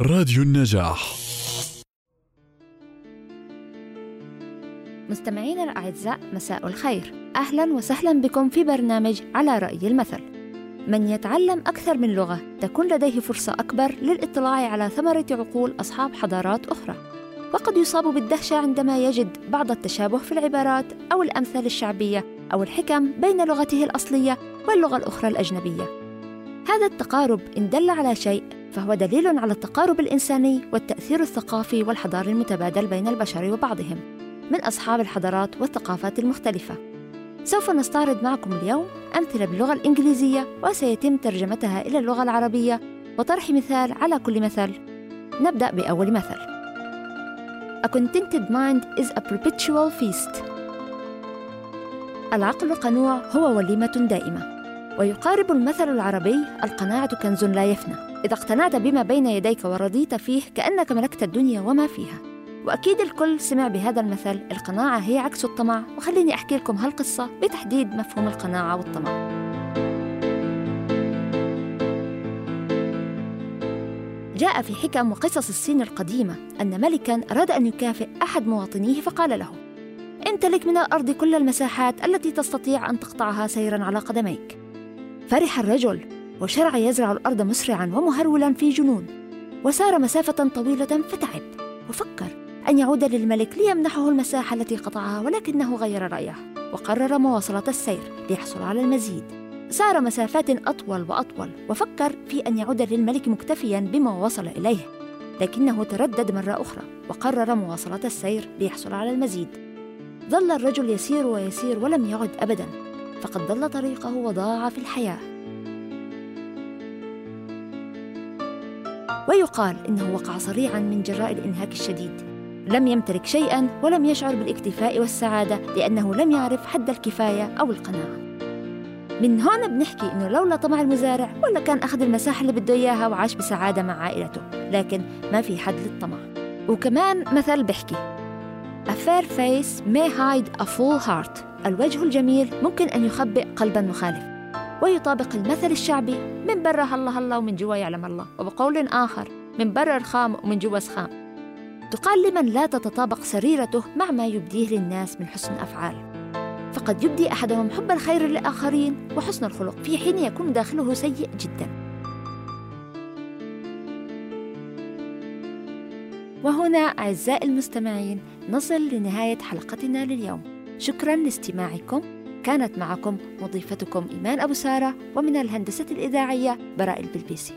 راديو النجاح. مستمعينا الأعزاء مساء الخير. أهلا وسهلا بكم في برنامج على رأي المثل. من يتعلم أكثر من لغة تكون لديه فرصة أكبر للاطلاع على ثمرة عقول أصحاب حضارات أخرى. وقد يصاب بالدهشة عندما يجد بعض التشابه في العبارات أو الأمثال الشعبية أو الحكم بين لغته الأصلية واللغة الأخرى الأجنبية. هذا التقارب إن دل على شيء فهو دليل على التقارب الإنساني والتأثير الثقافي والحضاري المتبادل بين البشر وبعضهم من أصحاب الحضارات والثقافات المختلفة. سوف نستعرض معكم اليوم أمثلة باللغة الإنجليزية وسيتم ترجمتها إلى اللغة العربية وطرح مثال على كل مثل نبدأ بأول مثل. A contented mind is a perpetual feast. العقل القنوع هو وليمة دائمة. ويقارب المثل العربي القناعة كنز لا يفنى. إذا اقتنعت بما بين يديك ورضيت فيه كأنك ملكت الدنيا وما فيها. وأكيد الكل سمع بهذا المثل القناعة هي عكس الطمع. وخليني أحكي لكم هالقصة بتحديد مفهوم القناعة والطمع. جاء في حكم وقصص الصين القديمة أن ملكا أراد أن يكافئ أحد مواطنيه فقال له امتلك من الأرض كل المساحات التي تستطيع أن تقطعها سيرا على قدميك. فرح الرجل وشرع يزرع الأرض مسرعا ومهرولا في جنون. وسار مسافة طويلة فتعب وفكر أن يعود للملك ليمنحه المساحة التي قطعها ولكنه غير رأيه وقرر مواصلة السير ليحصل على المزيد. سار مسافات أطول وأطول وفكر في أن يعود للملك مكتفيا بما وصل إليه لكنه تردد مرة أخرى وقرر مواصلة السير ليحصل على المزيد. ظل الرجل يسير ويسير ولم يعد أبدا. فقد ضل طريقه وضاع في الحياة. ويقال إنه وقع صريعا من جراء الإنهاك الشديد. لم يمتلك شيئا ولم يشعر بالاكتفاء والسعادة لأنه لم يعرف حد الكفاية أو القناعة. من هون بنحكي إنه لولا طمع المزارع ولا كان أخذ المساحة اللي بده إياها وعاش بسعادة مع عائلته لكن ما في حد للطمع. وكمان مثل بحكي A fair face may hide a full heart. الوجه الجميل ممكن أن يخبئ قلبا مخالف ويطابق المثل الشعبي من برا هلا هلا ومن جوا يعلم الله. وبقول آخر من برا رخام ومن جوا سخام. تقال لمن لا تتطابق سريرته مع ما يبديه للناس من حسن أفعال. فقد يبدي أحدهم حب الخير للآخرين وحسن الخلق في حين يكون داخله سيء جدا. وهنا أعزائي المستمعين نصل لنهاية حلقتنا لليوم. شكرا لاستماعكم. كانت معكم مضيفتكم إيمان أبو سارة ومن الهندسة الإذاعية براء البلبيسي.